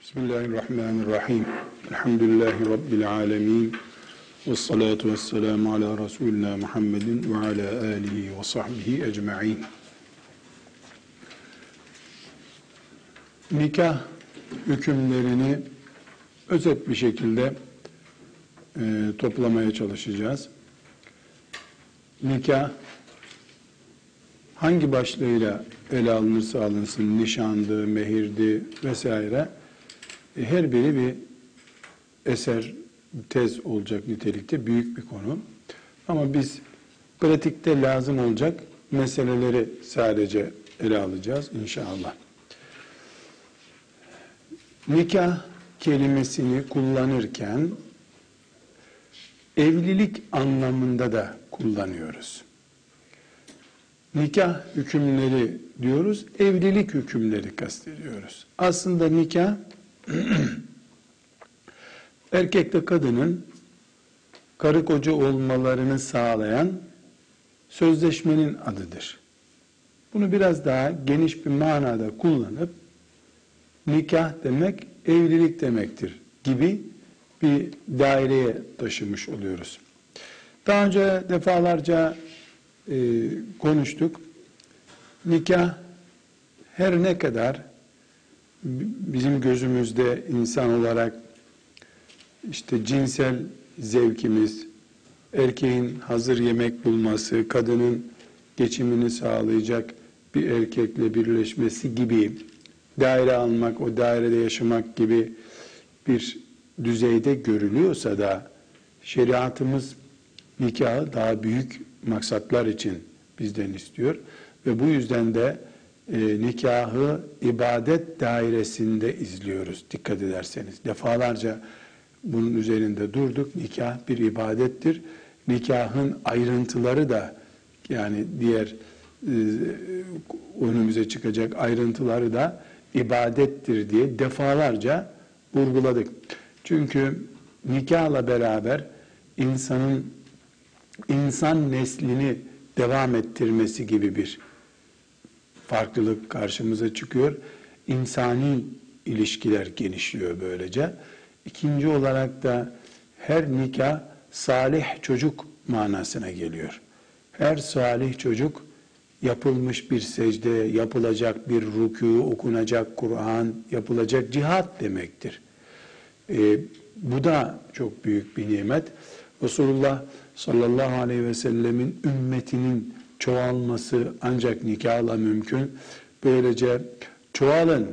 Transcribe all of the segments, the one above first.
Bismillahirrahmanirrahim. Elhamdülillahi Rabbil alemin. Ve salatu ve selamu ala Resulina Muhammedin ve ala alihi ve sahbihi ecma'in. Nikah hükümlerini özet bir şekilde e, toplamaya çalışacağız. Nikah hangi başlığıyla ele alınırsa alınsın, nişandı, mehirdi vesaire her biri bir eser, tez olacak nitelikte büyük bir konu. Ama biz pratikte lazım olacak meseleleri sadece ele alacağız inşallah. Nikah kelimesini kullanırken evlilik anlamında da kullanıyoruz. Nikah hükümleri diyoruz, evlilik hükümleri kastediyoruz. Aslında nikah erkekle kadının karı koca olmalarını sağlayan sözleşmenin adıdır. Bunu biraz daha geniş bir manada kullanıp nikah demek evlilik demektir gibi bir daireye taşımış oluyoruz. Daha önce defalarca e, konuştuk. Nikah her ne kadar bizim gözümüzde insan olarak işte cinsel zevkimiz, erkeğin hazır yemek bulması, kadının geçimini sağlayacak bir erkekle birleşmesi gibi daire almak, o dairede yaşamak gibi bir düzeyde görülüyorsa da şeriatımız nikahı daha büyük maksatlar için bizden istiyor. Ve bu yüzden de e, nikahı ibadet dairesinde izliyoruz dikkat ederseniz. Defalarca bunun üzerinde durduk. Nikah bir ibadettir. Nikahın ayrıntıları da yani diğer e, önümüze çıkacak ayrıntıları da ibadettir diye defalarca vurguladık. Çünkü nikahla beraber insanın insan neslini devam ettirmesi gibi bir farklılık karşımıza çıkıyor. İnsani ilişkiler genişliyor böylece. İkinci olarak da her nikah salih çocuk manasına geliyor. Her salih çocuk yapılmış bir secde, yapılacak bir rükû, okunacak Kur'an, yapılacak cihat demektir. Ee, bu da çok büyük bir nimet. Resulullah sallallahu aleyhi ve sellemin ümmetinin çoğalması ancak nikahla mümkün. Böylece çoğalın,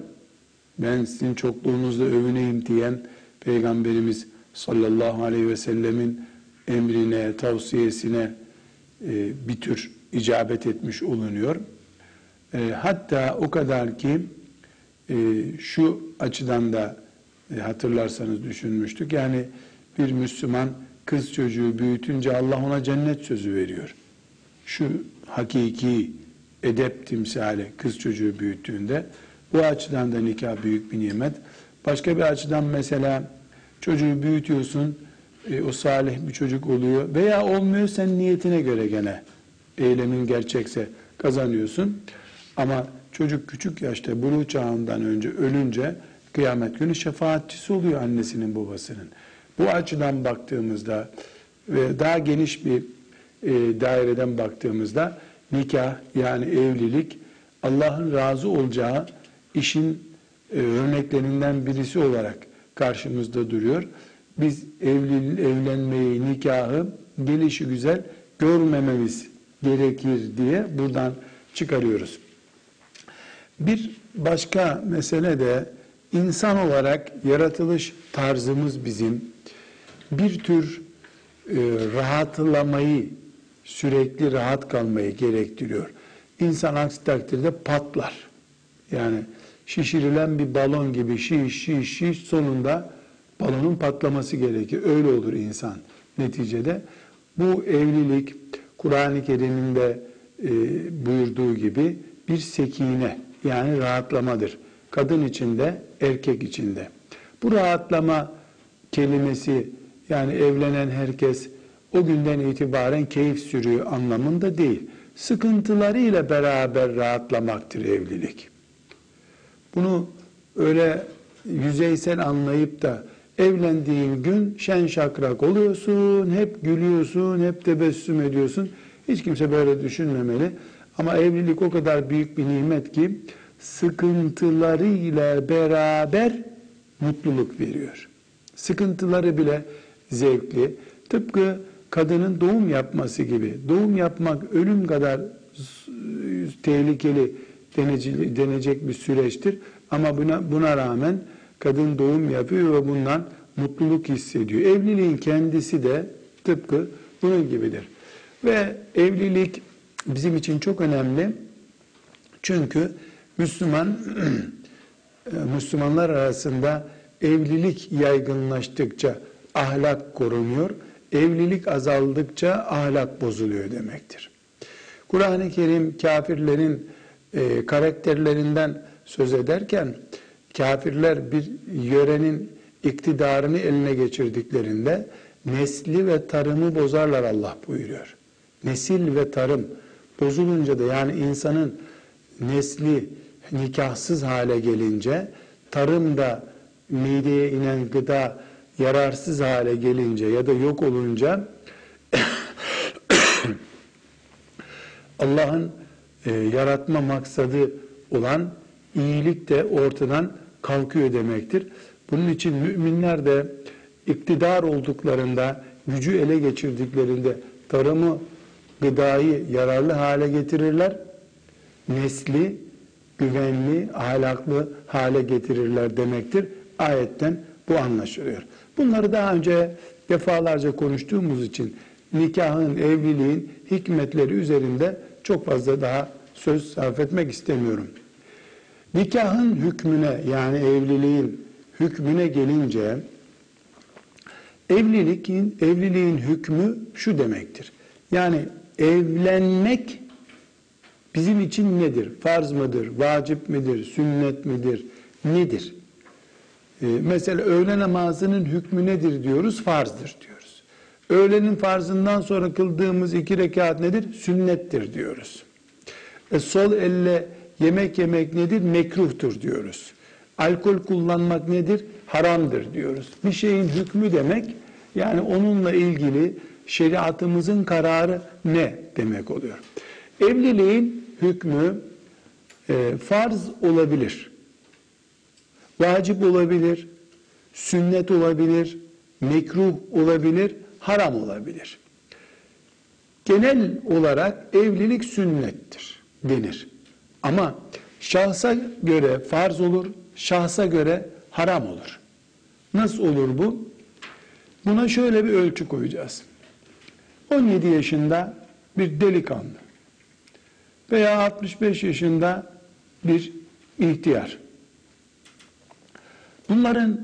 ben sizin çokluğunuzla övüneyim diyen Peygamberimiz sallallahu aleyhi ve sellemin emrine, tavsiyesine e, bir tür icabet etmiş olunuyor. E, hatta o kadar ki e, şu açıdan da hatırlarsanız düşünmüştük. Yani bir Müslüman kız çocuğu büyütünce Allah ona cennet sözü veriyor. Şu hakiki edep timsali kız çocuğu büyüttüğünde bu açıdan da nikah büyük bir nimet. Başka bir açıdan mesela çocuğu büyütüyorsun, e, o salih bir çocuk oluyor veya olmuyor sen niyetine göre gene eylemin gerçekse kazanıyorsun. Ama çocuk küçük yaşta buluğ çağından önce ölünce kıyamet günü şefaatçisi oluyor annesinin babasının. Bu açıdan baktığımızda ve daha geniş bir e, daireden baktığımızda nikah yani evlilik Allah'ın razı olacağı işin e, örneklerinden birisi olarak karşımızda duruyor. Biz evli, evlenmeyi, nikahı gelişi güzel görmememiz gerekir diye buradan çıkarıyoruz. Bir başka mesele de insan olarak yaratılış tarzımız bizim bir tür e, rahatlamayı, sürekli rahat kalmayı gerektiriyor. İnsan aksi takdirde patlar. Yani şişirilen bir balon gibi şiş şiş şiş sonunda balonun patlaması gerekir. Öyle olur insan neticede. Bu evlilik Kur'an-ı Kerim'in de e, buyurduğu gibi bir sekine yani rahatlamadır. Kadın içinde, erkek içinde. Bu rahatlama kelimesi yani evlenen herkes o günden itibaren keyif sürüyor anlamında değil. Sıkıntılarıyla beraber rahatlamaktır evlilik. Bunu öyle yüzeysel anlayıp da evlendiğin gün şen şakrak oluyorsun, hep gülüyorsun, hep tebessüm ediyorsun. Hiç kimse böyle düşünmemeli. Ama evlilik o kadar büyük bir nimet ki sıkıntılarıyla beraber mutluluk veriyor. Sıkıntıları bile zevkli. Tıpkı kadının doğum yapması gibi. Doğum yapmak ölüm kadar tehlikeli denecek bir süreçtir. Ama buna, buna rağmen kadın doğum yapıyor ve bundan mutluluk hissediyor. Evliliğin kendisi de tıpkı bunun gibidir. Ve evlilik bizim için çok önemli. Çünkü Müslüman Müslümanlar arasında evlilik yaygınlaştıkça ahlak korunuyor. Evlilik azaldıkça ahlak bozuluyor demektir. Kur'an-ı Kerim kafirlerin e, karakterlerinden söz ederken kafirler bir yörenin iktidarını eline geçirdiklerinde nesli ve tarımı bozarlar Allah buyuruyor. Nesil ve tarım bozulunca da yani insanın nesli nikahsız hale gelince tarım da mideye inen gıda yararsız hale gelince ya da yok olunca Allah'ın e, yaratma maksadı olan iyilik de ortadan kalkıyor demektir. Bunun için müminler de iktidar olduklarında, gücü ele geçirdiklerinde tarımı, gıdayı yararlı hale getirirler. Nesli güvenli, ahlaklı hale getirirler demektir. Ayetten bu anlaşılıyor. Bunları daha önce defalarca konuştuğumuz için nikahın, evliliğin hikmetleri üzerinde çok fazla daha söz sarf etmek istemiyorum. Nikahın hükmüne yani evliliğin hükmüne gelince evliliğin evliliğin hükmü şu demektir. Yani evlenmek bizim için nedir? Farz mıdır? Vacip midir? Sünnet midir? Nedir? Ee, mesela öğle namazının hükmü nedir diyoruz? Farzdır diyoruz. Öğlenin farzından sonra kıldığımız iki rekat nedir? Sünnettir diyoruz. E, sol elle yemek yemek nedir? Mekruhtur diyoruz. Alkol kullanmak nedir? Haramdır diyoruz. Bir şeyin hükmü demek yani onunla ilgili şeriatımızın kararı ne demek oluyor. Evliliğin hükmü e, farz olabilir, vacip olabilir, sünnet olabilir, mekruh olabilir, haram olabilir. Genel olarak evlilik sünnettir denir. Ama şahsa göre farz olur, şahsa göre haram olur. Nasıl olur bu? Buna şöyle bir ölçü koyacağız. 17 yaşında bir delikanlı veya 65 yaşında bir ihtiyar. Bunların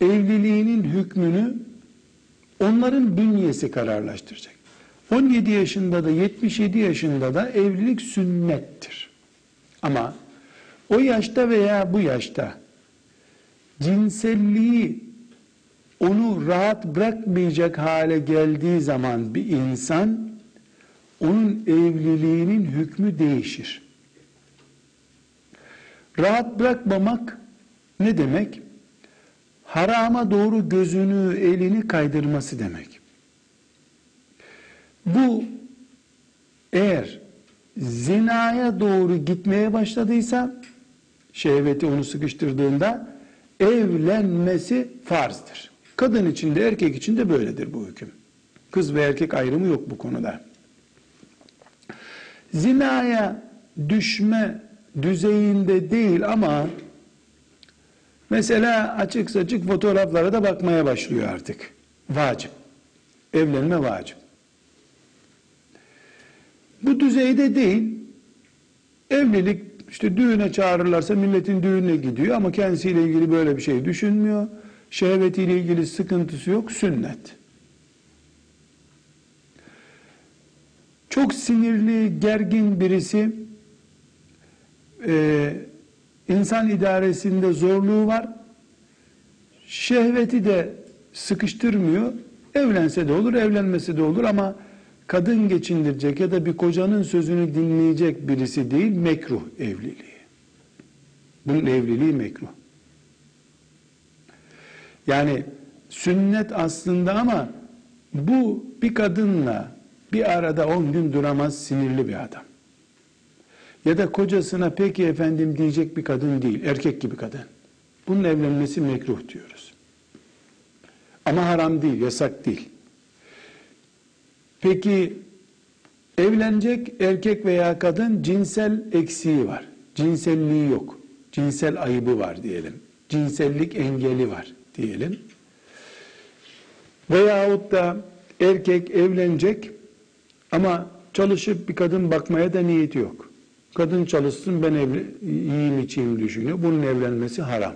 evliliğinin hükmünü onların bünyesi kararlaştıracak. 17 yaşında da 77 yaşında da evlilik sünnettir. Ama o yaşta veya bu yaşta cinselliği onu rahat bırakmayacak hale geldiği zaman bir insan onun evliliğinin hükmü değişir. Rahat bırakmamak ne demek? Harama doğru gözünü, elini kaydırması demek. Bu eğer zinaya doğru gitmeye başladıysa şehveti onu sıkıştırdığında evlenmesi farzdır. Kadın için de erkek için de böyledir bu hüküm. Kız ve erkek ayrımı yok bu konuda. Zinaya düşme düzeyinde değil ama mesela açık saçık fotoğraflara da bakmaya başlıyor artık. Vacip. Evlenme vacip. Bu düzeyde değil. Evlilik işte düğüne çağırırlarsa milletin düğününe gidiyor ama kendisiyle ilgili böyle bir şey düşünmüyor. Şehvetiyle ilgili sıkıntısı yok. Sünnet. Çok sinirli, gergin birisi e, insan idaresinde zorluğu var. Şehveti de sıkıştırmıyor. Evlense de olur, evlenmese de olur ama kadın geçindirecek ya da bir kocanın sözünü dinleyecek birisi değil, mekruh evliliği. Bunun evliliği mekruh. Yani sünnet aslında ama bu bir kadınla bir arada 10 gün duramaz sinirli bir adam. Ya da kocasına peki efendim diyecek bir kadın değil, erkek gibi kadın. Bunun evlenmesi mekruh diyoruz. Ama haram değil, yasak değil. Peki evlenecek erkek veya kadın cinsel eksiği var. Cinselliği yok. Cinsel ayıbı var diyelim. Cinsellik engeli var diyelim. Veyahut da erkek evlenecek ama çalışıp bir kadın bakmaya da niyeti yok. Kadın çalışsın ben evli, yiyeyim içeyim düşünüyor. Bunun evlenmesi haram.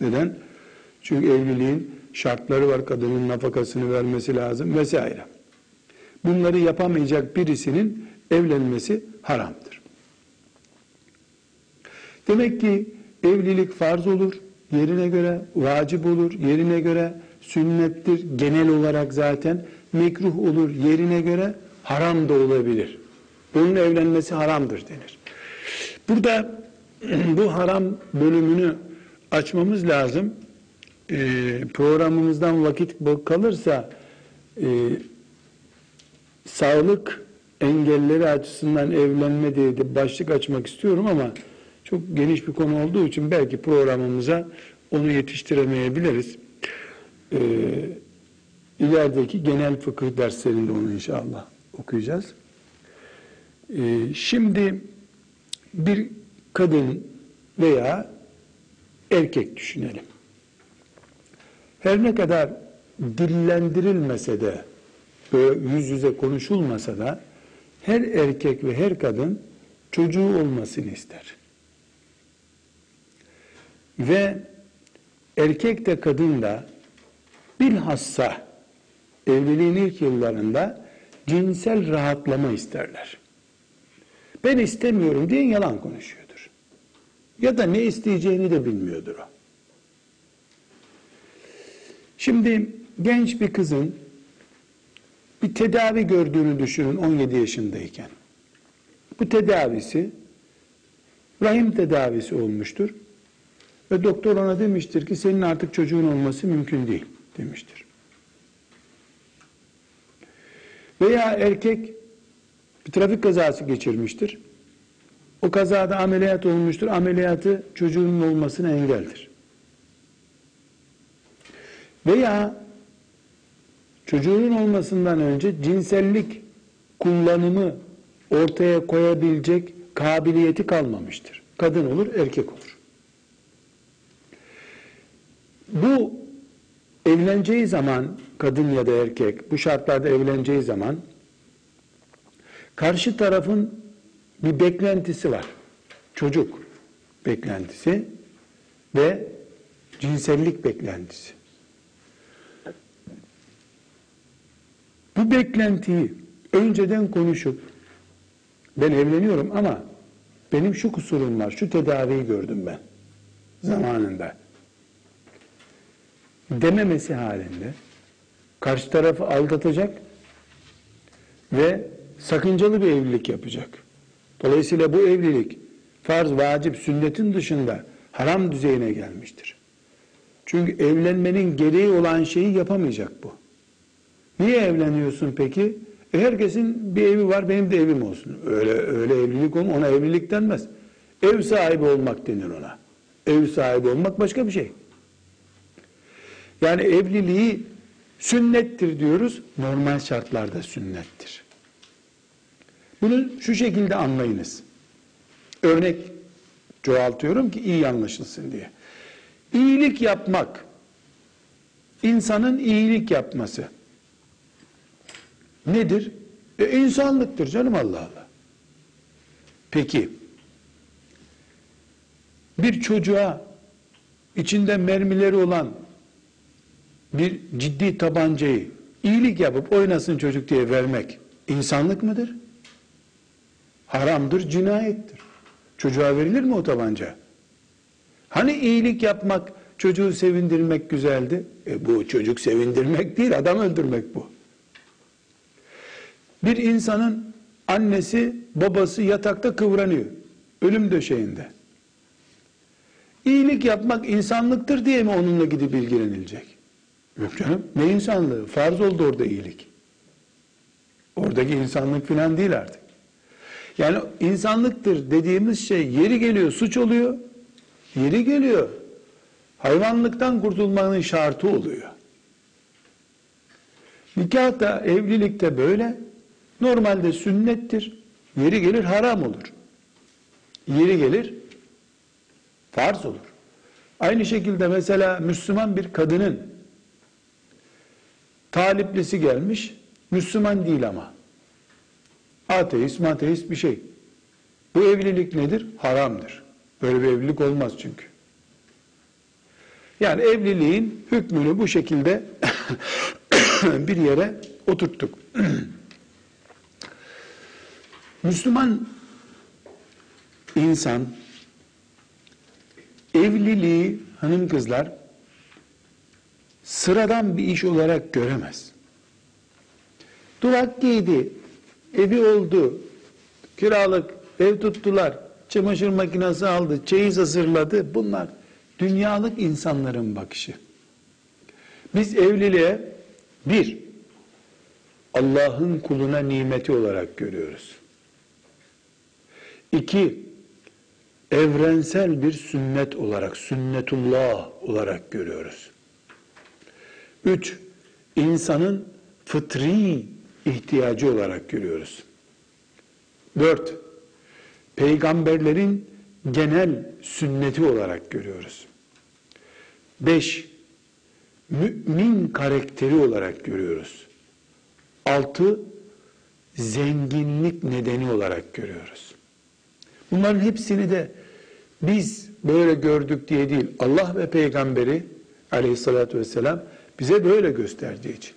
Neden? Çünkü evliliğin şartları var. Kadının nafakasını vermesi lazım vesaire. Bunları yapamayacak birisinin evlenmesi haramdır. Demek ki evlilik farz olur, yerine göre vacip olur, yerine göre sünnettir genel olarak zaten mekruh olur yerine göre haram da olabilir. Bunun evlenmesi haramdır denir. Burada bu haram bölümünü açmamız lazım. Ee, programımızdan vakit kalırsa e, sağlık engelleri açısından evlenme diye de başlık açmak istiyorum ama çok geniş bir konu olduğu için belki programımıza onu yetiştiremeyebiliriz. Ee, ilerideki genel fıkıh derslerinde onu inşallah okuyacağız. Ee, şimdi bir kadın veya erkek düşünelim. Her ne kadar dillendirilmese de, böyle yüz yüze konuşulmasa da her erkek ve her kadın çocuğu olmasını ister. Ve erkek de kadın da bilhassa evliliğin ilk yıllarında cinsel rahatlama isterler. Ben istemiyorum diye yalan konuşuyordur. Ya da ne isteyeceğini de bilmiyordur o. Şimdi genç bir kızın bir tedavi gördüğünü düşünün 17 yaşındayken. Bu tedavisi rahim tedavisi olmuştur. Ve doktor ona demiştir ki senin artık çocuğun olması mümkün değil demiştir. Veya erkek bir trafik kazası geçirmiştir. O kazada ameliyat olmuştur. Ameliyatı çocuğunun olmasına engeldir. Veya çocuğunun olmasından önce cinsellik kullanımı ortaya koyabilecek kabiliyeti kalmamıştır. Kadın olur, erkek olur. Bu evleneceği zaman kadın ya da erkek bu şartlarda evleneceği zaman karşı tarafın bir beklentisi var. Çocuk beklentisi ve cinsellik beklentisi. Bu beklentiyi önceden konuşup ben evleniyorum ama benim şu kusurum var, şu tedaviyi gördüm ben zamanında dememesi halinde karşı tarafı aldatacak ve sakıncalı bir evlilik yapacak. Dolayısıyla bu evlilik farz, vacip, sünnetin dışında haram düzeyine gelmiştir. Çünkü evlenmenin gereği olan şeyi yapamayacak bu. Niye evleniyorsun peki? E herkesin bir evi var, benim de evim olsun. Öyle öyle evlilik olma, ona evlilik denmez. Ev sahibi olmak denir ona. Ev sahibi olmak başka bir şey. Yani evliliği sünnettir diyoruz. Normal şartlarda sünnettir. Bunu şu şekilde anlayınız. Örnek çoğaltıyorum ki iyi anlaşılsın diye. İyilik yapmak, insanın iyilik yapması nedir? E, insanlıktır canım Allah Allah. Peki, bir çocuğa içinde mermileri olan bir ciddi tabancayı iyilik yapıp oynasın çocuk diye vermek insanlık mıdır? Haramdır, cinayettir. Çocuğa verilir mi o tabanca? Hani iyilik yapmak, çocuğu sevindirmek güzeldi? E bu çocuk sevindirmek değil, adam öldürmek bu. Bir insanın annesi, babası yatakta kıvranıyor. Ölüm döşeğinde. İyilik yapmak insanlıktır diye mi onunla gidip ilgilenilecek? Yok canım. Ne insanlığı? Farz oldu orada iyilik. Oradaki insanlık falan değil artık. Yani insanlıktır dediğimiz şey yeri geliyor suç oluyor. Yeri geliyor hayvanlıktan kurtulmanın şartı oluyor. Nikah da evlilikte böyle. Normalde sünnettir. Yeri gelir haram olur. Yeri gelir farz olur. Aynı şekilde mesela Müslüman bir kadının taliplisi gelmiş, Müslüman değil ama. Ateist, mateist bir şey. Bu evlilik nedir? Haramdır. Böyle bir evlilik olmaz çünkü. Yani evliliğin hükmünü bu şekilde bir yere oturttuk. Müslüman insan evliliği hanım kızlar sıradan bir iş olarak göremez. Durak giydi, evi oldu, kiralık ev tuttular, çamaşır makinesi aldı, çeyiz hazırladı. Bunlar dünyalık insanların bakışı. Biz evliliğe bir, Allah'ın kuluna nimeti olarak görüyoruz. İki, evrensel bir sünnet olarak, sünnetullah olarak görüyoruz. Üç, insanın fıtri ihtiyacı olarak görüyoruz. Dört, peygamberlerin genel sünneti olarak görüyoruz. Beş, mümin karakteri olarak görüyoruz. Altı, zenginlik nedeni olarak görüyoruz. Bunların hepsini de biz böyle gördük diye değil, Allah ve peygamberi aleyhissalatü vesselam bize böyle gösterdiği için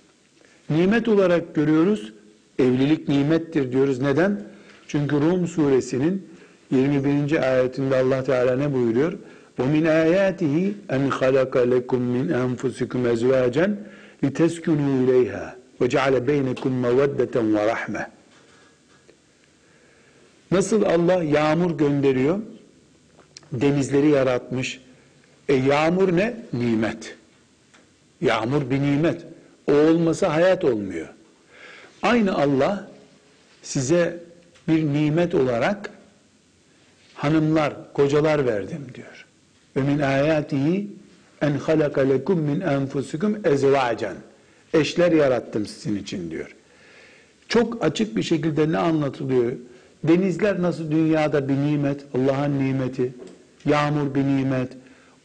Nimet olarak görüyoruz, evlilik nimettir diyoruz. Neden? Çünkü Rum suresinin 21. ayetinde Allah Teala ne buyuruyor? وَمِنْ آيَاتِهِ اَنْ خَلَقَ لَكُمْ مِنْ أَنْفُسِكُمْ أَزْوَاجًا لِتَسْكُنُوا إِلَيْهَا وَجَعَلَ بَيْنَكُمْ مَوَدَّةً وَرَحْمَةً Nasıl Allah yağmur gönderiyor? Denizleri yaratmış. E yağmur ne? Nimet. Yağmur bir nimet. O olmasa hayat olmuyor. Aynı Allah size bir nimet olarak hanımlar, kocalar verdim diyor. Ve min ayatihi en halaka lekum min enfusikum ezvacen. Eşler yarattım sizin için diyor. Çok açık bir şekilde ne anlatılıyor? Denizler nasıl dünyada bir nimet, Allah'ın nimeti, yağmur bir nimet,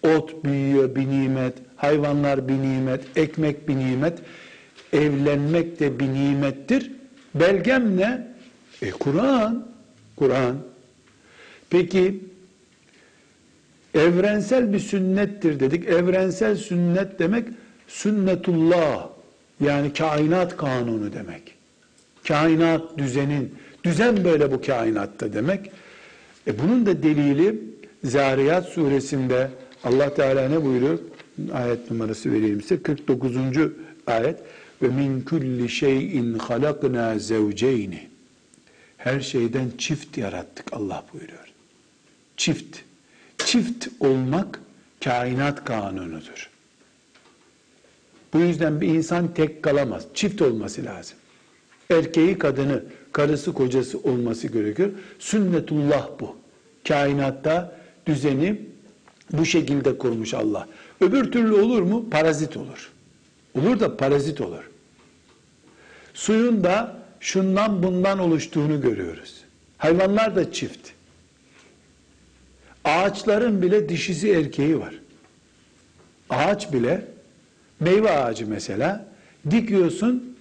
ot büyüyor bir nimet, hayvanlar bir nimet, ekmek bir nimet, evlenmek de bir nimettir. Belgem ne? E Kur'an. Kur'an. Peki evrensel bir sünnettir dedik. Evrensel sünnet demek sünnetullah yani kainat kanunu demek. Kainat düzenin, düzen böyle bu kainatta demek. E bunun da delili Zariyat suresinde Allah Teala ne buyuruyor? Ayet numarası vereyim size. 49. ayet. Ve min kulli şeyin halakna zevceyni. Her şeyden çift yarattık Allah buyuruyor çift. Çift olmak kainat kanunudur. Bu yüzden bir insan tek kalamaz. Çift olması lazım. Erkeği kadını, karısı kocası olması gerekiyor. Sünnetullah bu. Kainatta düzeni bu şekilde kurmuş Allah. Öbür türlü olur mu? Parazit olur. Olur da parazit olur. Suyun da şundan bundan oluştuğunu görüyoruz. Hayvanlar da çift. Ağaçların bile dişisi erkeği var. Ağaç bile meyve ağacı mesela dikiyorsun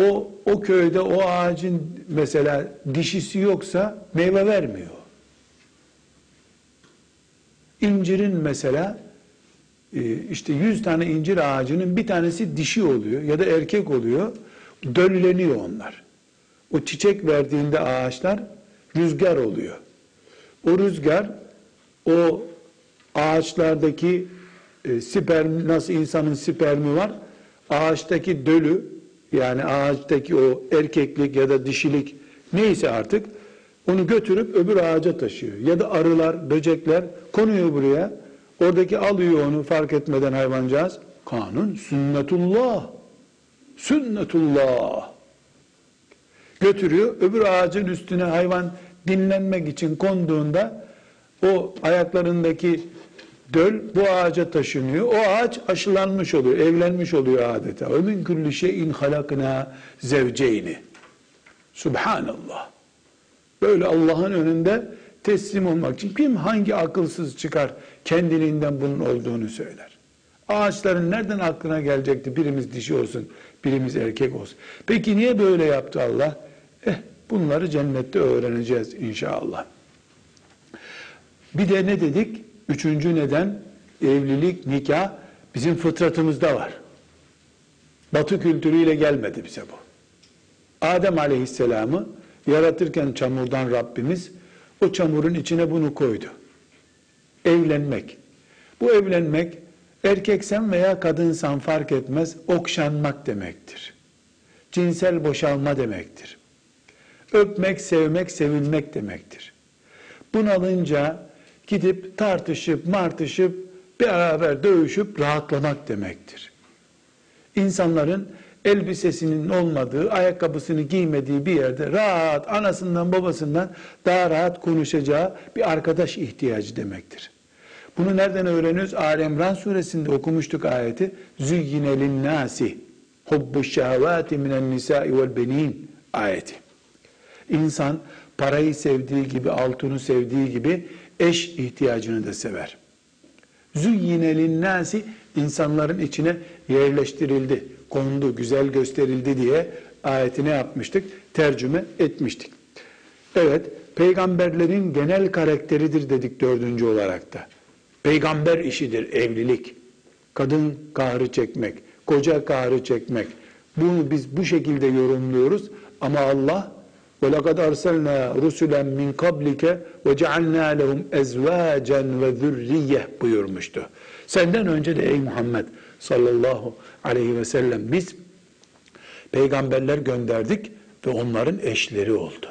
o o köyde o ağacın mesela dişisi yoksa meyve vermiyor. İncirin mesela işte 100 tane incir ağacının bir tanesi dişi oluyor ya da erkek oluyor. Dölleniyor onlar. O çiçek verdiğinde ağaçlar rüzgar oluyor. O rüzgar o ağaçlardaki e, sperm nasıl insanın spermi var ağaçtaki dölü yani ağaçtaki o erkeklik ya da dişilik neyse artık onu götürüp öbür ağaca taşıyor. Ya da arılar, böcekler konuyor buraya. Oradaki alıyor onu fark etmeden hayvancağız. Kanun sünnetullah. Sünnetullah. Götürüyor. Öbür ağacın üstüne hayvan dinlenmek için konduğunda o ayaklarındaki döl bu ağaca taşınıyor. O ağaç aşılanmış oluyor, evlenmiş oluyor adeta. Ve min kulli şeyin halakna zevceyni. Subhanallah. Böyle Allah'ın önünde teslim olmak için kim hangi akılsız çıkar kendiliğinden bunun olduğunu söyler. Ağaçların nereden aklına gelecekti birimiz dişi olsun, birimiz erkek olsun. Peki niye böyle yaptı Allah? Eh bunları cennette öğreneceğiz inşallah. Bir de ne dedik? Üçüncü neden evlilik, nikah bizim fıtratımızda var. Batı kültürüyle gelmedi bize bu. Adem Aleyhisselam'ı yaratırken çamurdan Rabbimiz o çamurun içine bunu koydu. Evlenmek. Bu evlenmek erkeksen veya kadınsan fark etmez okşanmak demektir. Cinsel boşalma demektir. Öpmek, sevmek, sevilmek demektir. Bunalınca gidip tartışıp martışıp beraber dövüşüp rahatlamak demektir. İnsanların elbisesinin olmadığı, ayakkabısını giymediği bir yerde rahat anasından babasından daha rahat konuşacağı bir arkadaş ihtiyacı demektir. Bunu nereden öğreniyoruz? Ali İmran suresinde okumuştuk ayeti. Züyyine linnâsi hubbu şehvâti minen nisâi vel benin ayeti. İnsan parayı sevdiği gibi, altını sevdiği gibi eş ihtiyacını da sever. Züyyine linnâsi insanların içine yerleştirildi, kondu, güzel gösterildi diye ayetine yapmıştık, tercüme etmiştik. Evet, peygamberlerin genel karakteridir dedik dördüncü olarak da. Peygamber işidir evlilik. Kadın kahrı çekmek, koca kahrı çekmek. Bunu biz bu şekilde yorumluyoruz ama Allah وَلَقَدْ أَرْسَلْنَا رُسُلًا مِنْ قَبْلِكَ وَجَعَلْنَا لَهُمْ اَزْوَاجًا وَذُرِّيَّةً buyurmuştu. Senden önce de ey Muhammed sallallahu aleyhi ve sellem biz peygamberler gönderdik ve onların eşleri oldu.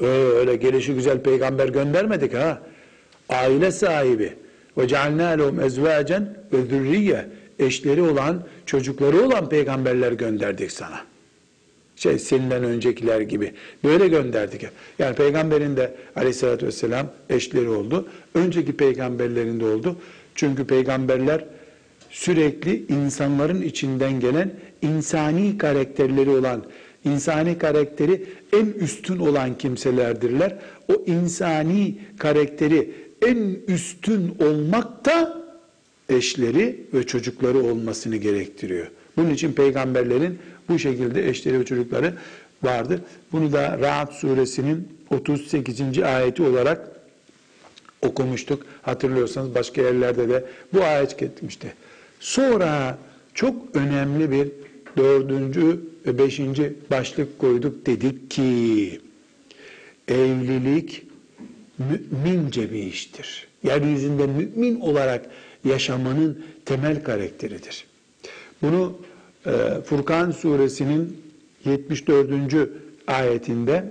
Öyle gelişi güzel peygamber göndermedik ha. Aile sahibi. ve cealnâ lehum ezvâcen ve zürriye. Eşleri olan, çocukları olan peygamberler gönderdik sana. Şey seninden öncekiler gibi. Böyle gönderdik. Yani peygamberin de aleyhissalatü vesselam eşleri oldu. Önceki peygamberlerin de oldu. Çünkü peygamberler sürekli insanların içinden gelen insani karakterleri olan, insani karakteri en üstün olan kimselerdirler. O insani karakteri en üstün olmak da eşleri ve çocukları olmasını gerektiriyor. Bunun için peygamberlerin bu şekilde eşleri ve çocukları vardı. Bunu da Ra'd suresinin 38. ayeti olarak okumuştuk. Hatırlıyorsanız başka yerlerde de bu ayet gitmişti. Sonra çok önemli bir dördüncü ve beşinci başlık koyduk. Dedik ki evlilik mümince bir iştir. Yeryüzünde mümin olarak yaşamanın temel karakteridir. Bunu e, Furkan suresinin 74. ayetinde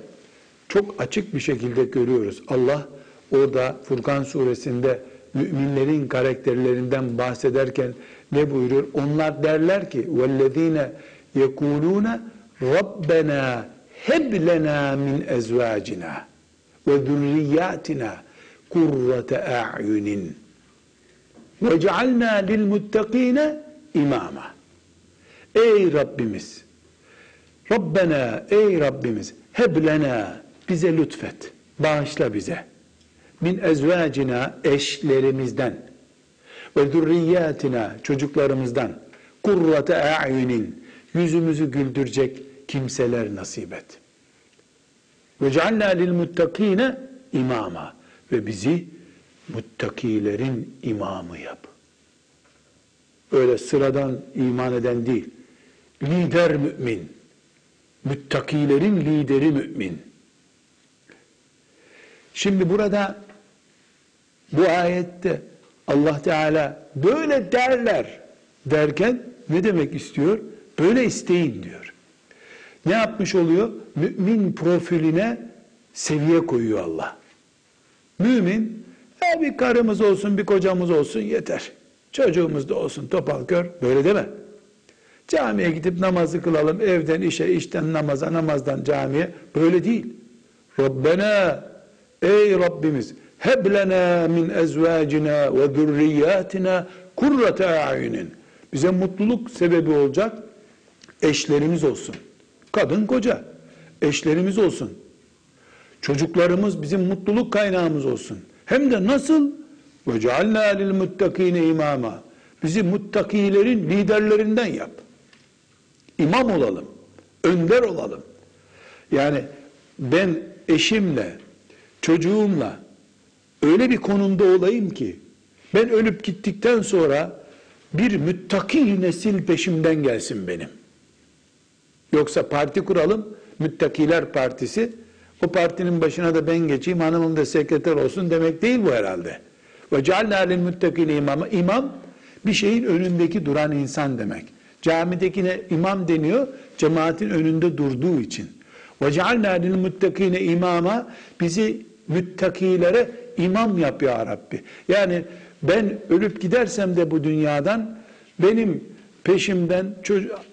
çok açık bir şekilde görüyoruz. Allah orada Furkan suresinde müminlerin karakterlerinden bahsederken ne buyuruyor? Onlar derler ki vellezine yekuluna rabbena heb lena min ezvacina ve zürriyatina kurrate a'yunin. Ve cealna lil muttakine imama. Ey Rabbimiz Rabbena ey Rabbimiz heblena bize lütfet bağışla bize. Min ezvacina eşlerimizden ve zürriyatina çocuklarımızdan kurrate a'yunin yüzümüzü güldürecek kimseler nasip et.'' Ve cealna lil muttakine imama ve bizi muttakilerin imamı yap. Öyle sıradan iman eden değil. Lider mümin. Muttakilerin lideri mümin. Şimdi burada bu ayette Allah Teala böyle derler derken ne demek istiyor? Böyle isteyin diyor. Ne yapmış oluyor? Mümin profiline seviye koyuyor Allah. Mümin E bir karımız olsun, bir kocamız olsun yeter. Çocuğumuz da olsun topal kör. Böyle deme. Camiye gidip namazı kılalım. Evden işe, işten namaza, namazdan camiye. Böyle değil. Rabbena ey Rabbimiz heb lena min ezvacina ve zürriyatina kurrate a'yunin. Bize mutluluk sebebi olacak eşlerimiz olsun. Kadın koca eşlerimiz olsun. Çocuklarımız bizim mutluluk kaynağımız olsun. Hem de nasıl? Lil muttakine imama. Bizi muttakilerin liderlerinden yap. İmam olalım. Önder olalım. Yani ben eşimle, çocuğumla öyle bir konumda olayım ki ben ölüp gittikten sonra bir müttaki nesil peşimden gelsin benim. Yoksa parti kuralım, Müttakiler Partisi, o partinin başına da ben geçeyim, hanımım da sekreter olsun demek değil bu herhalde. Ve cealna lil muttakine imama. İmam bir şeyin önündeki duran insan demek. Camidekine imam deniyor, cemaatin önünde durduğu için. Ve cealna lil muttakine imama bizi müttakilere imam yap ya Rabbi. Yani ben ölüp gidersem de bu dünyadan benim peşimden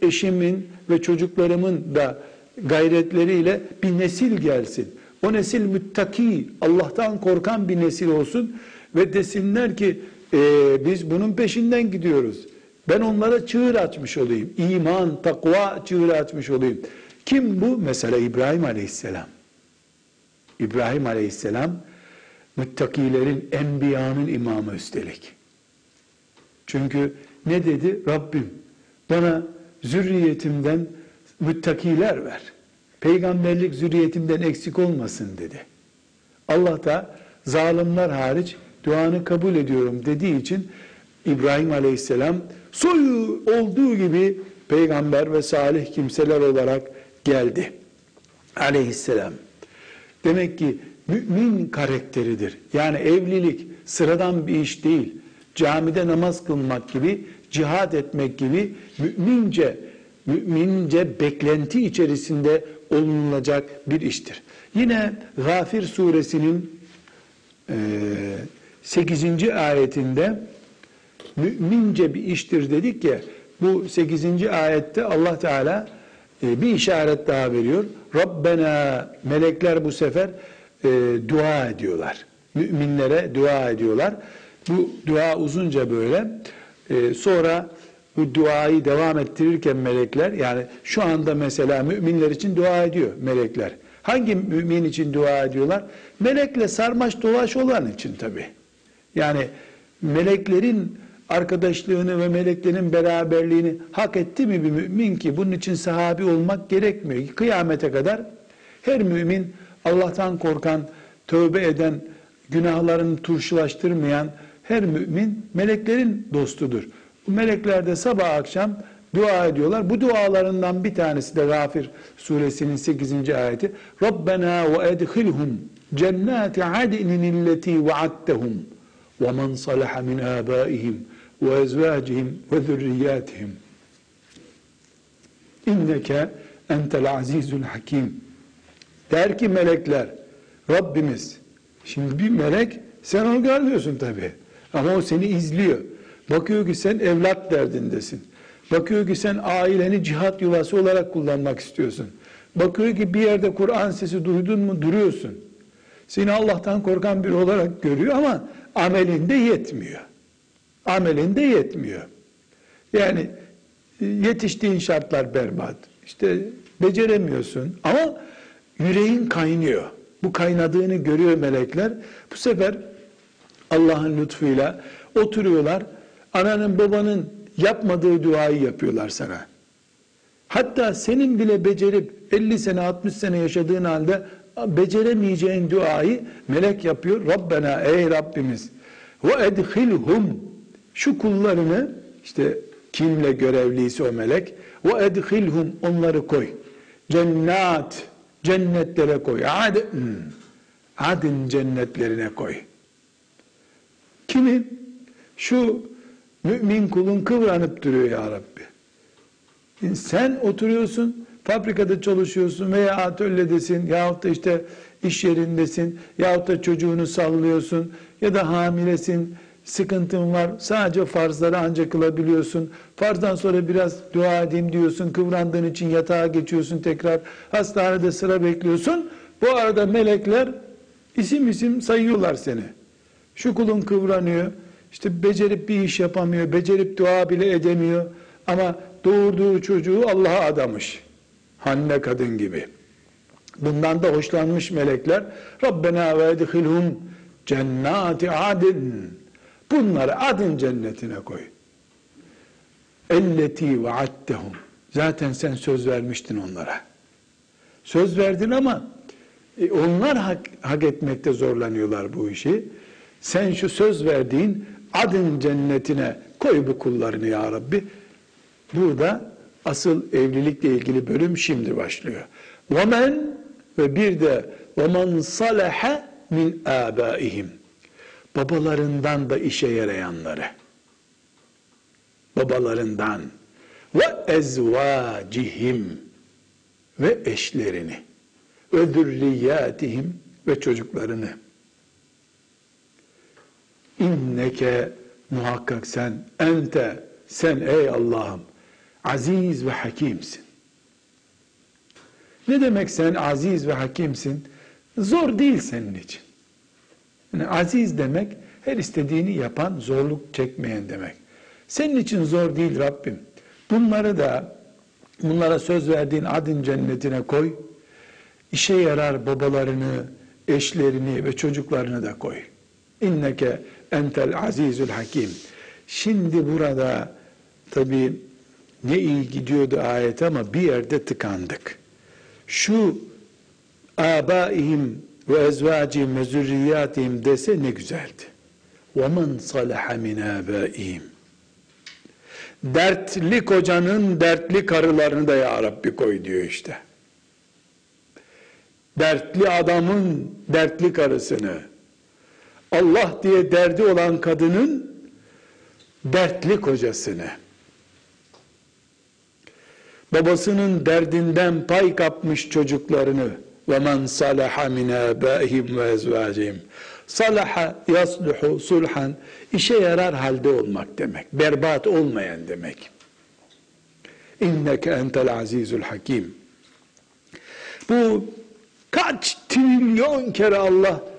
eşimin ve çocuklarımın da gayretleriyle bir nesil gelsin. O nesil müttaki, Allah'tan korkan bir nesil olsun ve desinler ki e, biz bunun peşinden gidiyoruz. Ben onlara çığır açmış olayım. İman, takva çığır açmış olayım. Kim bu? Mesela İbrahim Aleyhisselam. İbrahim Aleyhisselam müttakilerin, enbiyanın imamı üstelik. Çünkü ne dedi? Rabbim bana zürriyetimden müttakiler ver. Peygamberlik zürriyetimden eksik olmasın dedi. Allah da zalimler hariç duanı kabul ediyorum dediği için İbrahim Aleyhisselam soyu olduğu gibi peygamber ve salih kimseler olarak geldi. Aleyhisselam. Demek ki mümin karakteridir. Yani evlilik sıradan bir iş değil. Camide namaz kılmak gibi, cihad etmek gibi mümince mümince beklenti içerisinde olunulacak bir iştir. Yine Gafir suresinin 8. ayetinde mümince bir iştir dedik ya bu 8. ayette Allah Teala bir işaret daha veriyor. Rabbena melekler bu sefer e, dua ediyorlar. Müminlere dua ediyorlar. Bu dua uzunca böyle. E, sonra bu duayı devam ettirirken melekler yani şu anda mesela müminler için dua ediyor melekler. Hangi mümin için dua ediyorlar? Melekle sarmaş dolaş olan için tabi. Yani meleklerin arkadaşlığını ve meleklerin beraberliğini hak etti mi bir mümin ki bunun için sahabi olmak gerekmiyor. Kıyamete kadar her mümin Allah'tan korkan, tövbe eden, günahlarını turşulaştırmayan her mümin meleklerin dostudur. Bu melekler de sabah akşam dua ediyorlar. Bu dualarından bir tanesi de Gafir suresinin 8. ayeti. Rabbena ve edhilhum cennati adnin illeti va'attehum ve men salaha min abaihim ve ezvacihim ve zürriyatihim. İnneke entel azizul hakim. Der ki melekler, Rabbimiz, şimdi bir melek sen onu görmüyorsun tabi. Ama o seni izliyor. Bakıyor ki sen evlat derdindesin. Bakıyor ki sen aileni cihat yuvası olarak kullanmak istiyorsun. Bakıyor ki bir yerde Kur'an sesi duydun mu duruyorsun. Seni Allah'tan korkan biri olarak görüyor ama amelinde yetmiyor. Amelinde yetmiyor. Yani e, yetiştiğin şartlar berbat. İşte beceremiyorsun ama yüreğin kaynıyor. Bu kaynadığını görüyor melekler. Bu sefer Allah'ın lütfuyla oturuyorlar ananın babanın yapmadığı duayı yapıyorlar sana. Hatta senin bile becerip 50 sene 60 sene yaşadığın halde beceremeyeceğin duayı melek yapıyor. Rabbena ey Rabbimiz ve edhilhum şu kullarını işte kimle görevliyse o melek ve edhilhum onları koy. Cennat cennetlere koy. Adın adın cennetlerine koy. Kimi? Şu Mümin kulun kıvranıp duruyor ya Rabbi. Sen oturuyorsun, fabrikada çalışıyorsun veya atölyedesin yahut da işte iş yerindesin yahut da çocuğunu sallıyorsun ya da hamilesin, sıkıntın var. Sadece farzları ancak kılabiliyorsun. Farzdan sonra biraz dua edeyim diyorsun. Kıvrandığın için yatağa geçiyorsun tekrar. Hastanede sıra bekliyorsun. Bu arada melekler isim isim sayıyorlar seni. Şu kulun kıvranıyor. İşte becerip bir iş yapamıyor. Becerip dua bile edemiyor. Ama doğurduğu çocuğu Allah'a adamış. Hanne kadın gibi. Bundan da hoşlanmış melekler. Rabbena ve edhilhum cennati adin. Bunları adın cennetine koy. Elleti vaattehum. Zaten sen söz vermiştin onlara. Söz verdin ama e, onlar hak, hak etmekte zorlanıyorlar bu işi Sen şu söz verdiğin adın cennetine koy bu kullarını ya Rabbi. Burada asıl evlilikle ilgili bölüm şimdi başlıyor. وَمَنْ ve bir de وَمَنْ صَلَحَ min abaihim. Babalarından da işe yarayanları. Babalarından ve ezvacihim ve eşlerini ve zürriyatihim ve çocuklarını. İnneke muhakkak sen ente sen ey Allah'ım aziz ve hakimsin. Ne demek sen aziz ve hakimsin? Zor değil senin için. Yani aziz demek her istediğini yapan, zorluk çekmeyen demek. Senin için zor değil Rabbim. Bunları da bunlara söz verdiğin adın cennetine koy. İşe yarar babalarını, eşlerini ve çocuklarını da koy. İnneke entel azizül hakim. Şimdi burada tabi ne iyi gidiyordu ayet ama bir yerde tıkandık. Şu abaihim ve ezvacihim ve zürriyatihim dese ne güzeldi. وَمَنْ صَلَحَ مِنْ آبَائِهِمْ Dertli kocanın dertli karılarını da ya Rabbi koy diyor işte. Dertli adamın dertli karısını, Allah diye derdi olan kadının dertli kocasını, babasının derdinden pay kapmış çocuklarını ve men salaha min abaihim ve ezvacihim. Salaha yasluhu sulhan işe yarar halde olmak demek berbat olmayan demek. İnneke entel azizul hakim. Bu kaç trilyon kere Allah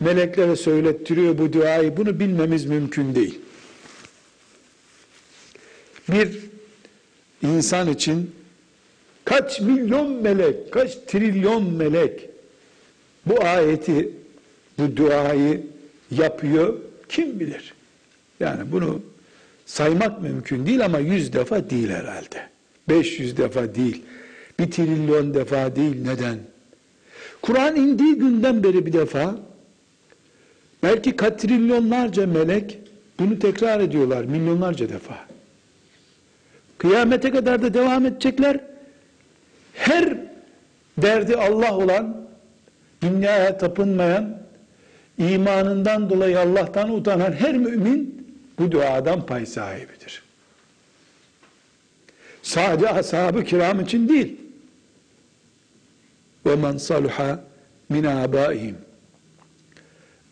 meleklere söylettiriyor bu duayı bunu bilmemiz mümkün değil bir insan için kaç milyon melek, kaç trilyon melek bu ayeti, bu duayı yapıyor kim bilir. Yani bunu saymak mümkün değil ama yüz defa değil herhalde. Beş yüz defa değil. Bir trilyon defa değil. Neden? Kur'an indiği günden beri bir defa belki katrilyonlarca melek bunu tekrar ediyorlar milyonlarca defa. Kıyamete kadar da devam edecekler. Her derdi Allah olan, dünyaya tapınmayan, imanından dolayı Allah'tan utanan her mümin bu duadan pay sahibidir. Sadece ashab-ı kiram için değil. وَمَنْ صَلُحَ مِنْ آبَائِهِمْ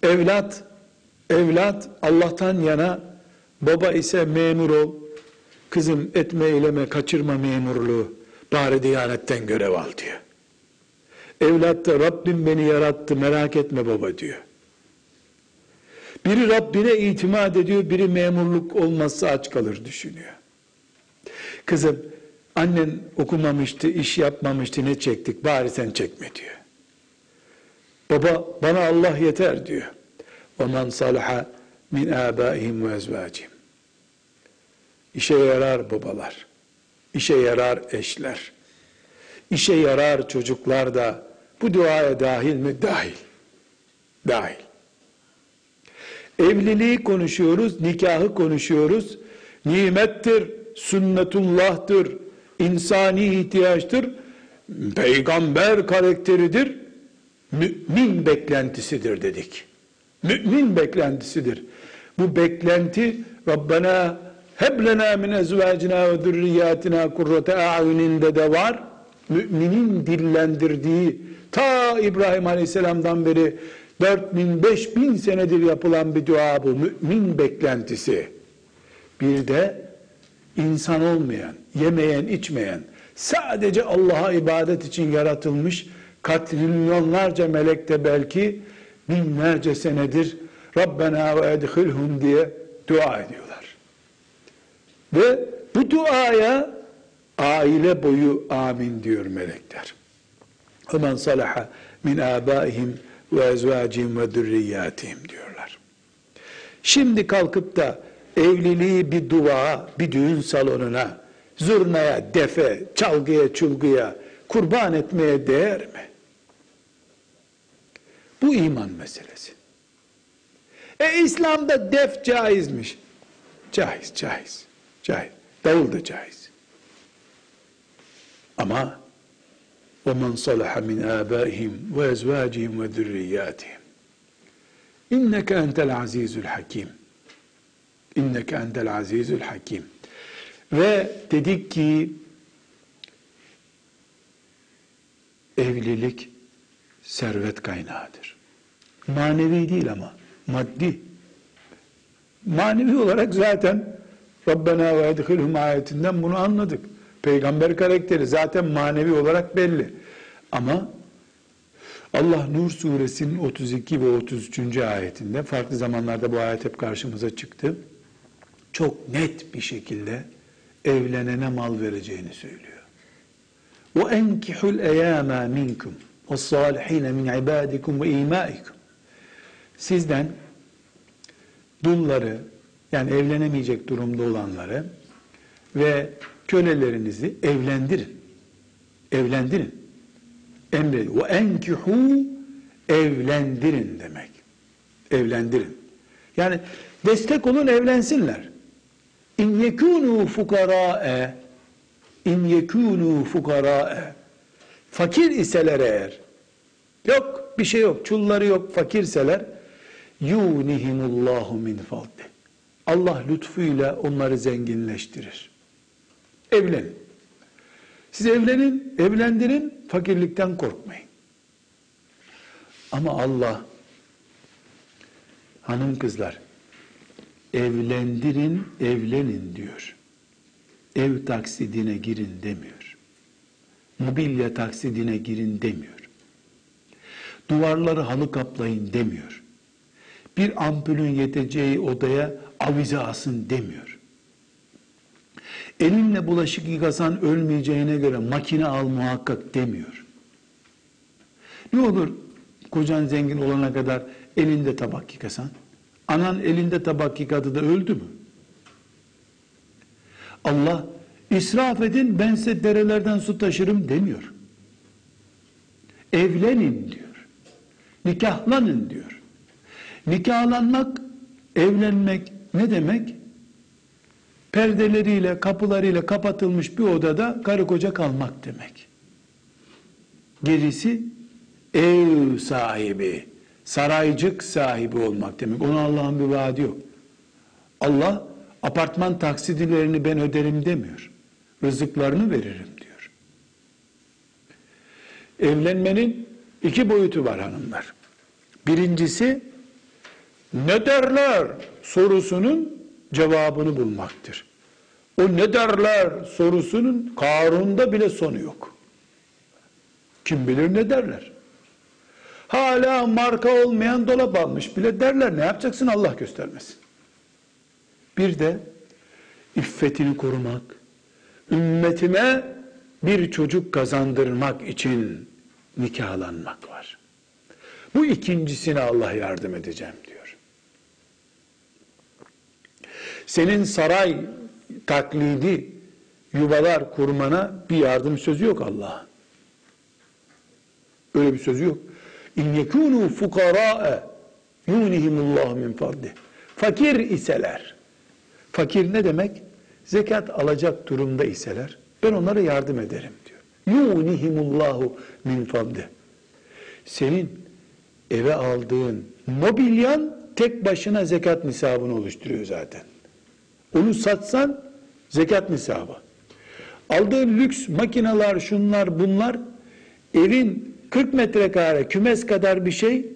Evlat, evlat Allah'tan yana, baba ise memur ol, kızım etme eyleme kaçırma memurluğu, bari diyanetten görev al diyor. Evlat da Rabbim beni yarattı merak etme baba diyor. Biri Rabbine itimat ediyor, biri memurluk olmazsa aç kalır düşünüyor. Kızım annen okumamıştı, iş yapmamıştı ne çektik bari sen çekme diyor. Baba bana Allah yeter diyor ve men salaha min abaihim ve. İşe yarar babalar, işe yarar eşler, işe yarar çocuklar da bu duaya dahil mi? Dahil. Dahil. Evliliği konuşuyoruz, nikahı konuşuyoruz. Nimettir, sünnetullah'tır, insani ihtiyaçtır, peygamber karakteridir, mümin beklentisidir dedik. Mümin beklentisidir. Bu beklenti Rabbena Heblena min ezvacina ve zürriyatina kurrate a'yuninde de var. Müminin dillendirdiği ta İbrahim Aleyhisselam'dan beri 4000 5000 senedir yapılan bir dua bu mümin beklentisi. Bir de insan olmayan, yemeyen, içmeyen, sadece Allah'a ibadet için yaratılmış katrilyonlarca melek de belki binlerce senedir Rabbena ve edhilhum diye dua ediyorlar. Ve bu duaya aile boyu amin diyor melekler. Hemen salaha min abaihim ve ezvacihim ve zürriyatihim diyorlar. Şimdi kalkıp da evliliği bir dua, bir düğün salonuna, zurnaya, defe, çalgıya, çulguya kurban etmeye değer mi? Bu iman meselesi. E İslam'da def caizmiş. Caiz, caiz, caiz. Davul da caiz. Ama وَمَنْ صَلَحَ مِنْ آبَائِهِمْ وَاَزْوَاجِهِمْ وَذُرِّيَّاتِهِمْ اِنَّكَ اَنْتَ الْعَز۪يزُ الْحَك۪يمُ اِنَّكَ اَنْتَ الْعَز۪يزُ الْحَك۪يمُ Ve dedik ki evlilik servet kaynağıdır. Manevi değil ama maddi. Manevi olarak zaten Rabbena ve edhilhum ayetinden bunu anladık. Peygamber karakteri zaten manevi olarak belli. Ama Allah Nur suresinin 32 ve 33. ayetinde farklı zamanlarda bu ayet hep karşımıza çıktı. Çok net bir şekilde evlenene mal vereceğini söylüyor. Ve enkihul eyama minkum ve salihine min. Sizden dulları yani evlenemeyecek durumda olanları ve kölelerinizi evlendirin. Evlendirin. Emre ve enkihu evlendirin demek. Evlendirin. Yani destek olun evlensinler. İn yekunu fukara'e in yekunu fukara'e fakir iseler eğer yok bir şey yok çulları yok fakirseler yunihimullahu min fadli Allah lütfuyla onları zenginleştirir. Evlenin. Siz evlenin, evlendirin, fakirlikten korkmayın. Ama Allah hanım kızlar evlendirin, evlenin diyor. Ev taksidine girin demiyor. Mobilya taksidine girin demiyor. Duvarları halı kaplayın demiyor. Bir ampulün yeteceği odaya avize asın demiyor. Elinle bulaşık yıkasan ölmeyeceğine göre makine al muhakkak demiyor. Ne olur kocan zengin olana kadar elinde tabak yıkasan? Anan elinde tabak yıkadı da öldü mü? Allah israf edin ben size derelerden su taşırım demiyor. Evlenin diyor. Nikahlanın diyor. Nikahlanmak, evlenmek ne demek? perdeleriyle, kapılarıyla kapatılmış bir odada karı koca kalmak demek. Gerisi ev sahibi, saraycık sahibi olmak demek. Ona Allah'ın bir vaadi yok. Allah apartman taksidilerini ben öderim demiyor. Rızıklarını veririm diyor. Evlenmenin iki boyutu var hanımlar. Birincisi ne derler sorusunun cevabını bulmaktır. O ne derler sorusunun Karun'da bile sonu yok. Kim bilir ne derler. Hala marka olmayan dolap almış bile derler. Ne yapacaksın Allah göstermesin. Bir de iffetini korumak, ümmetime bir çocuk kazandırmak için nikahlanmak var. Bu ikincisine Allah yardım edeceğim diyor. Senin saray taklidi yuvalar kurmana bir yardım sözü yok Allah'ın. Öyle bir sözü yok. İn yekunu fukara'e yunihimullahu min fadli. Fakir iseler. Fakir ne demek? Zekat alacak durumda iseler ben onlara yardım ederim diyor. Yunihimullahu min fadli. Senin eve aldığın mobilyan tek başına zekat nisabını oluşturuyor zaten. Onu satsan zekat nisabı. Aldığın lüks makineler, şunlar, bunlar evin 40 metrekare kümes kadar bir şey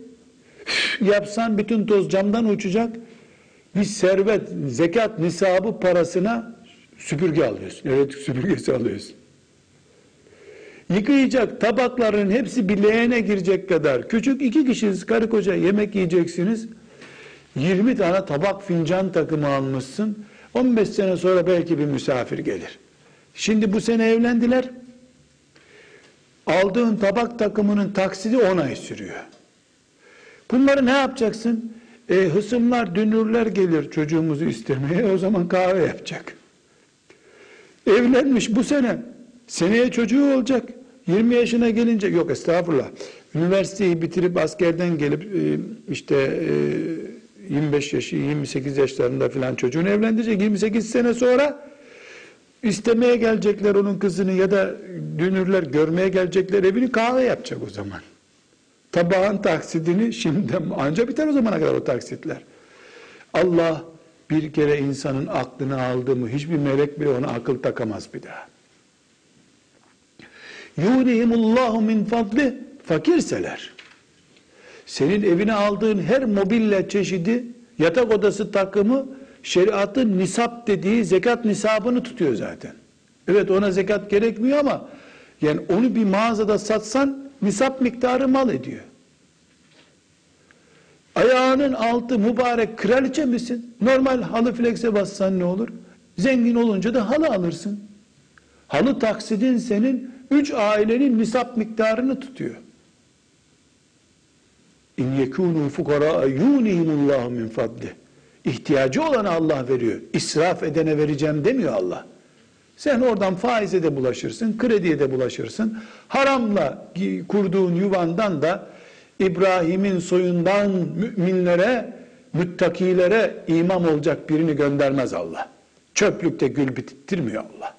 yapsan bütün toz camdan uçacak. Bir servet, zekat nisabı parasına süpürge alıyorsun. Evet süpürgesi alıyorsun. Yıkayacak tabakların hepsi bir leğene girecek kadar küçük iki kişiniz karı koca yemek yiyeceksiniz. 20 tane tabak fincan takımı almışsın. 15 sene sonra belki bir misafir gelir. Şimdi bu sene evlendiler. Aldığın tabak takımının taksidi 10 ay sürüyor. Bunları ne yapacaksın? E, hısımlar, dünürler gelir çocuğumuzu istemeye. O zaman kahve yapacak. Evlenmiş bu sene. Seneye çocuğu olacak. 20 yaşına gelince yok estağfurullah. Üniversiteyi bitirip askerden gelip e, işte 25 yaşı 28 yaşlarında filan çocuğunu evlendirecek. 28 sene sonra istemeye gelecekler onun kızını ya da dünürler görmeye gelecekler evini kahve yapacak o zaman. Tabağın taksidini şimdiden anca biter o zamana kadar o taksitler. Allah bir kere insanın aklını aldı mı hiçbir melek bile ona akıl takamaz bir daha. Yunihimullahu min fadli fakirseler. Senin evine aldığın her mobille çeşidi, yatak odası takımı şeriatın nisap dediği zekat nisabını tutuyor zaten. Evet ona zekat gerekmiyor ama yani onu bir mağazada satsan nisap miktarı mal ediyor. Ayağının altı mübarek kraliçe misin? Normal halı flex'e bassan ne olur? Zengin olunca da halı alırsın. Halı taksidin senin üç ailenin nisap miktarını tutuyor. İn yekûnû fukara yûnihimullahu min fadli. İhtiyacı olana Allah veriyor. İsraf edene vereceğim demiyor Allah. Sen oradan faize de bulaşırsın, krediye de bulaşırsın. Haramla kurduğun yuvandan da İbrahim'in soyundan müminlere, müttakilere imam olacak birini göndermez Allah. Çöplükte gül bitirmiyor Allah.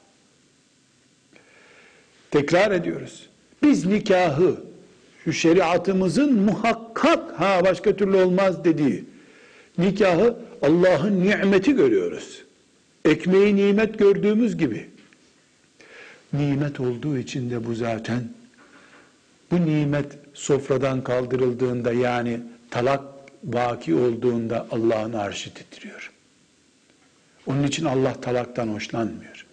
Tekrar ediyoruz. Biz nikahı şu şeriatımızın muhakkak ha başka türlü olmaz dediği nikahı Allah'ın nimeti görüyoruz. Ekmeği nimet gördüğümüz gibi. Nimet olduğu için de bu zaten bu nimet sofradan kaldırıldığında yani talak vaki olduğunda Allah'ın arşı titriyor. Onun için Allah talaktan hoşlanmıyor.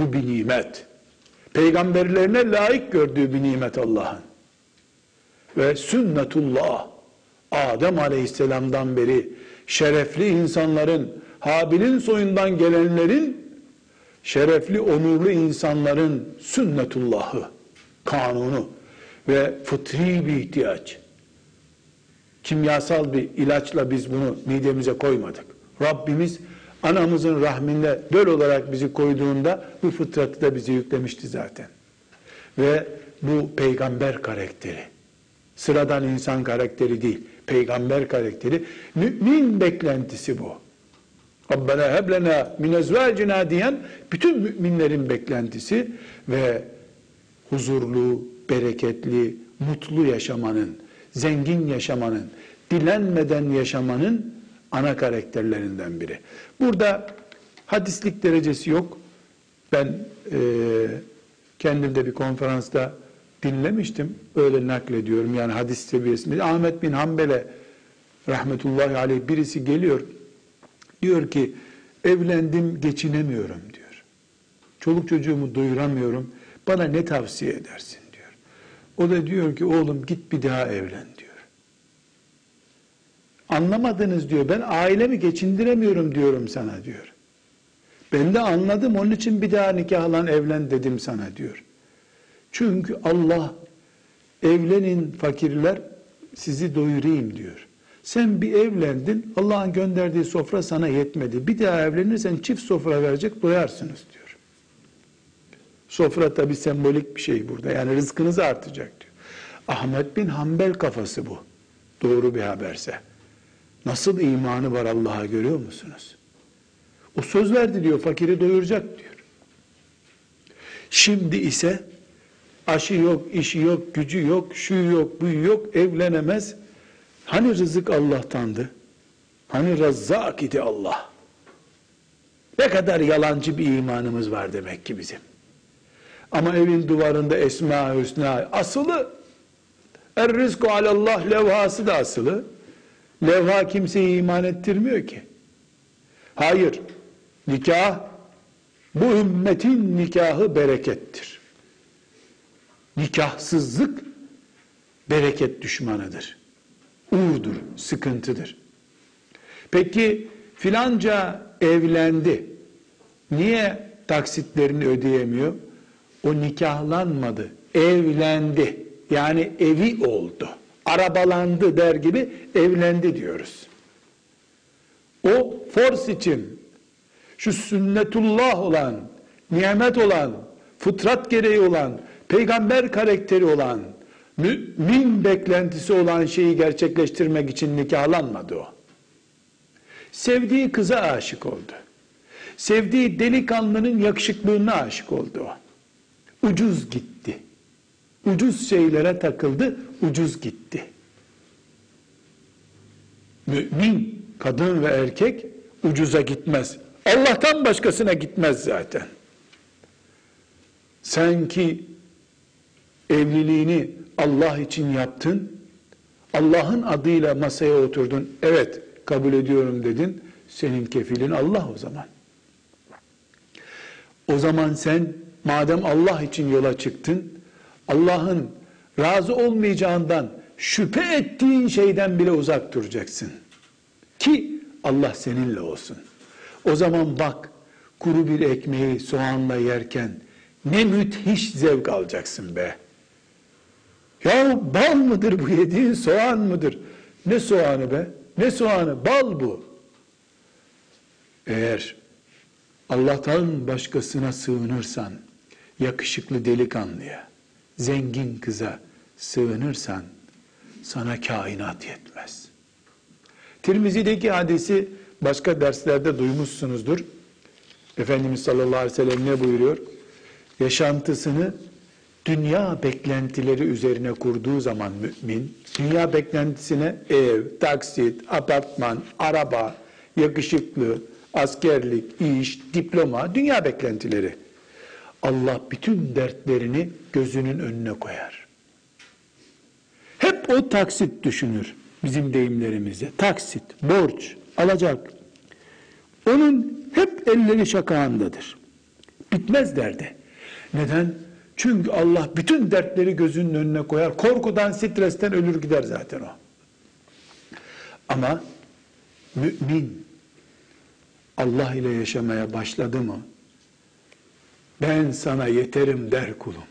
Bu bir nimet. Peygamberlerine layık gördüğü bir nimet Allah'ın. Ve sünnetullah Adem aleyhisselamdan beri şerefli insanların, Habil'in soyundan gelenlerin, şerefli, onurlu insanların sünnetullahı, kanunu ve fıtri bir ihtiyaç. Kimyasal bir ilaçla biz bunu midemize koymadık. Rabbimiz anamızın rahminde döl olarak bizi koyduğunda bu fıtratı da bize yüklemişti zaten. Ve bu peygamber karakteri. Sıradan insan karakteri değil. Peygamber karakteri. Mümin beklentisi bu. Rabbena heblena min ezvacina diyen bütün müminlerin beklentisi ve huzurlu, bereketli, mutlu yaşamanın, zengin yaşamanın, dilenmeden yaşamanın ana karakterlerinden biri. Burada hadislik derecesi yok. Ben e, kendim de bir konferansta dinlemiştim. Öyle naklediyorum yani hadis seviyesinde. Ahmet bin Hanbel'e rahmetullahi aleyh birisi geliyor. Diyor ki evlendim geçinemiyorum diyor. Çoluk çocuğumu doyuramıyorum. Bana ne tavsiye edersin diyor. O da diyor ki oğlum git bir daha evlen. Anlamadınız diyor. Ben ailemi geçindiremiyorum diyorum sana diyor. Ben de anladım onun için bir daha nikahlan evlen dedim sana diyor. Çünkü Allah evlenin fakirler sizi doyurayım diyor. Sen bir evlendin Allah'ın gönderdiği sofra sana yetmedi. Bir daha evlenirsen çift sofra verecek doyarsınız diyor. Sofra tabi sembolik bir şey burada. Yani rızkınız artacak diyor. Ahmet bin Hanbel kafası bu. Doğru bir haberse. Nasıl imanı var Allah'a görüyor musunuz? O söz verdi diyor fakiri doyuracak diyor. Şimdi ise aşı yok, işi yok, gücü yok, şu yok, bu yok, evlenemez. Hani rızık Allah'tandı? Hani razzak idi Allah? Ne kadar yalancı bir imanımız var demek ki bizim. Ama evin duvarında Esma Hüsna asılı. Er rizku alallah levhası da asılı. Levha kimseyi iman ettirmiyor ki. Hayır. Nikah bu ümmetin nikahı berekettir. Nikahsızlık bereket düşmanıdır. Uğurdur, sıkıntıdır. Peki filanca evlendi. Niye taksitlerini ödeyemiyor? O nikahlanmadı, evlendi. Yani evi oldu. Arabalandı der gibi evlendi diyoruz. O force için şu sünnetullah olan, nimet olan, fıtrat gereği olan, peygamber karakteri olan, mümin beklentisi olan şeyi gerçekleştirmek için nikahlanmadı o. Sevdiği kıza aşık oldu. Sevdiği delikanlının yakışıklığına aşık oldu o. Ucuz gitti. Ucuz şeylere takıldı, ucuz gitti. Mümin, kadın ve erkek ucuza gitmez. Allah'tan başkasına gitmez zaten. Sen ki evliliğini Allah için yaptın, Allah'ın adıyla masaya oturdun, evet kabul ediyorum dedin, senin kefilin Allah o zaman. O zaman sen madem Allah için yola çıktın, Allah'ın razı olmayacağından şüphe ettiğin şeyden bile uzak duracaksın. Ki Allah seninle olsun. O zaman bak kuru bir ekmeği soğanla yerken ne müthiş zevk alacaksın be. Ya bal mıdır bu yediğin soğan mıdır? Ne soğanı be? Ne soğanı? Bal bu. Eğer Allah'tan başkasına sığınırsan, yakışıklı delikanlıya, zengin kıza sığınırsan, sana kainat yetmez. Tirmizi'deki hadisi başka derslerde duymuşsunuzdur. Efendimiz sallallahu aleyhi ve sellem ne buyuruyor? Yaşantısını dünya beklentileri üzerine kurduğu zaman mümin, dünya beklentisine ev, taksit, apartman, araba, yakışıklı, askerlik, iş, diploma, dünya beklentileri. Allah bütün dertlerini gözünün önüne koyar. Hep o taksit düşünür bizim deyimlerimizde. Taksit, borç, alacak. Onun hep elleri şakağındadır. Bitmez derdi. Neden? Çünkü Allah bütün dertleri gözünün önüne koyar. Korkudan, stresten ölür gider zaten o. Ama mümin Allah ile yaşamaya başladı mı? Ben sana yeterim der kulum.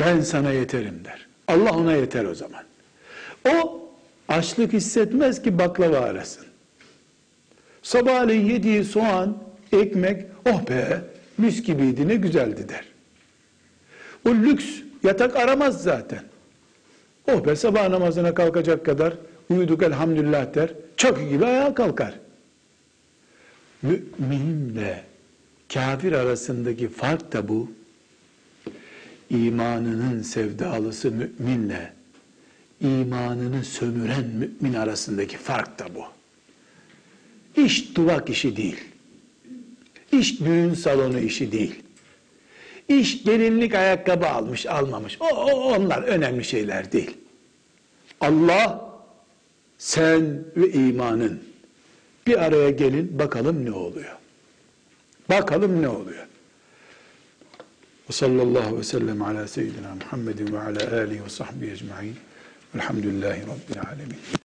Ben sana yeterim der. Allah ona yeter o zaman. O açlık hissetmez ki baklava arasın. Sabahleyin yediği soğan, ekmek, oh be mis gibiydi ne güzeldi der. O lüks yatak aramaz zaten. Oh be sabah namazına kalkacak kadar uyuduk elhamdülillah der. Çakı gibi ayağa kalkar. Müminle kafir arasındaki fark da bu. İmanının sevdalısı müminle imanını sömüren mümin arasındaki fark da bu. İş duvak işi değil. İş düğün salonu işi değil. İş gelinlik ayakkabı almış almamış. O, o onlar önemli şeyler değil. Allah sen ve imanın bir araya gelin bakalım ne oluyor. Bakalım ne oluyor. Ve sallallahu ve sellem ala seyyidina Muhammedin ve ala alihi ve sahbihi ecma'in. Velhamdülillahi Rabbil alemin.